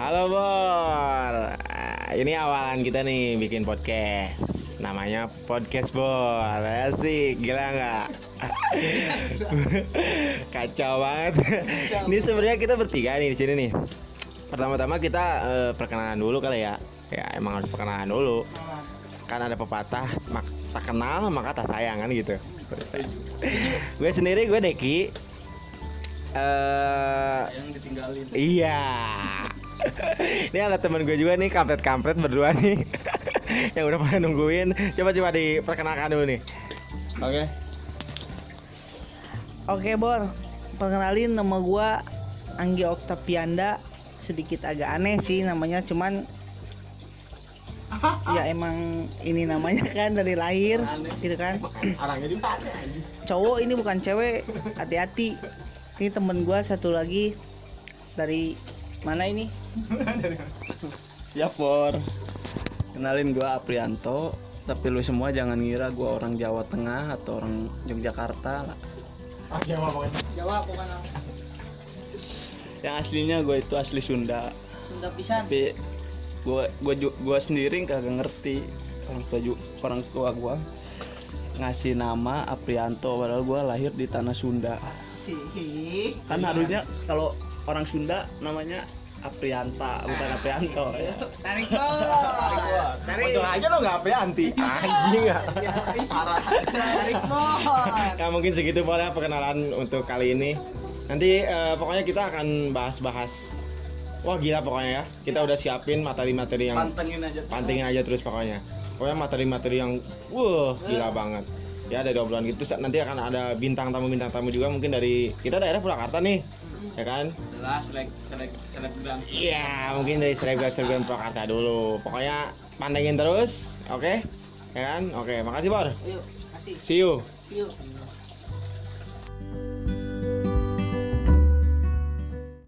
Halo Bor, Ah, ini awalan kita nih bikin podcast. Namanya podcast Bor, asik, gila nggak? Kacau banget. ini sebenarnya kita bertiga nih di sini nih. Pertama-tama kita eh, perkenalan dulu kali ya. Ya emang harus perkenalan dulu. Kan ada pepatah, mak tak kenal maka tak sayang kan gitu. gue sendiri gue Deki. Eh yang ditinggalin Iya. Ini ada teman gue juga nih kampret-kampret berdua nih yang udah pada nungguin. Coba coba diperkenalkan dulu nih. Oke. Oke Bor, perkenalin nama gua Anggi Oktavianda Sedikit agak aneh sih namanya cuman Ya emang ini namanya kan dari lahir gitu kan Orangnya? Cowok ini bukan cewek, hati-hati Ini temen gua satu lagi Dari mana ini? siap Bor kenalin gua Aprianto tapi lu semua jangan ngira gua orang Jawa Tengah atau orang Yogyakarta lah. Oke, mau pokoknya. Jawab bukan yang aslinya gua itu asli Sunda. Sunda pisan. Tapi gua gua ju- gua sendiri kagak ngerti. Orang tua orang tua gua ngasih nama Aprianto padahal gua lahir di tanah Sunda. Sih kan harusnya kalau orang Sunda namanya Aprianta bukan Aprianto ya. Tarik Bor Tarik Untung aja lo nggak anti. Anjing nggak. Parah Tarik Bor Nah mungkin segitu boleh perkenalan untuk kali ini. Nanti eh, pokoknya kita akan bahas-bahas. Wah gila pokoknya ya. Kita udah siapin materi-materi yang pantengin aja pantengin aja terus pokoknya. Pokoknya materi-materi yang wah gila banget. Ya dari obrolan gitu nanti akan ada bintang tamu bintang tamu juga mungkin dari kita daerah Purwakarta nih, ya kan? jelas selek selek selebgram Iya mungkin dari selebgram selebgram Purwakarta dulu. Pokoknya pantengin terus, oke? Ya kan? Oke, makasih Bor. Yuk, kasih See you. Yuk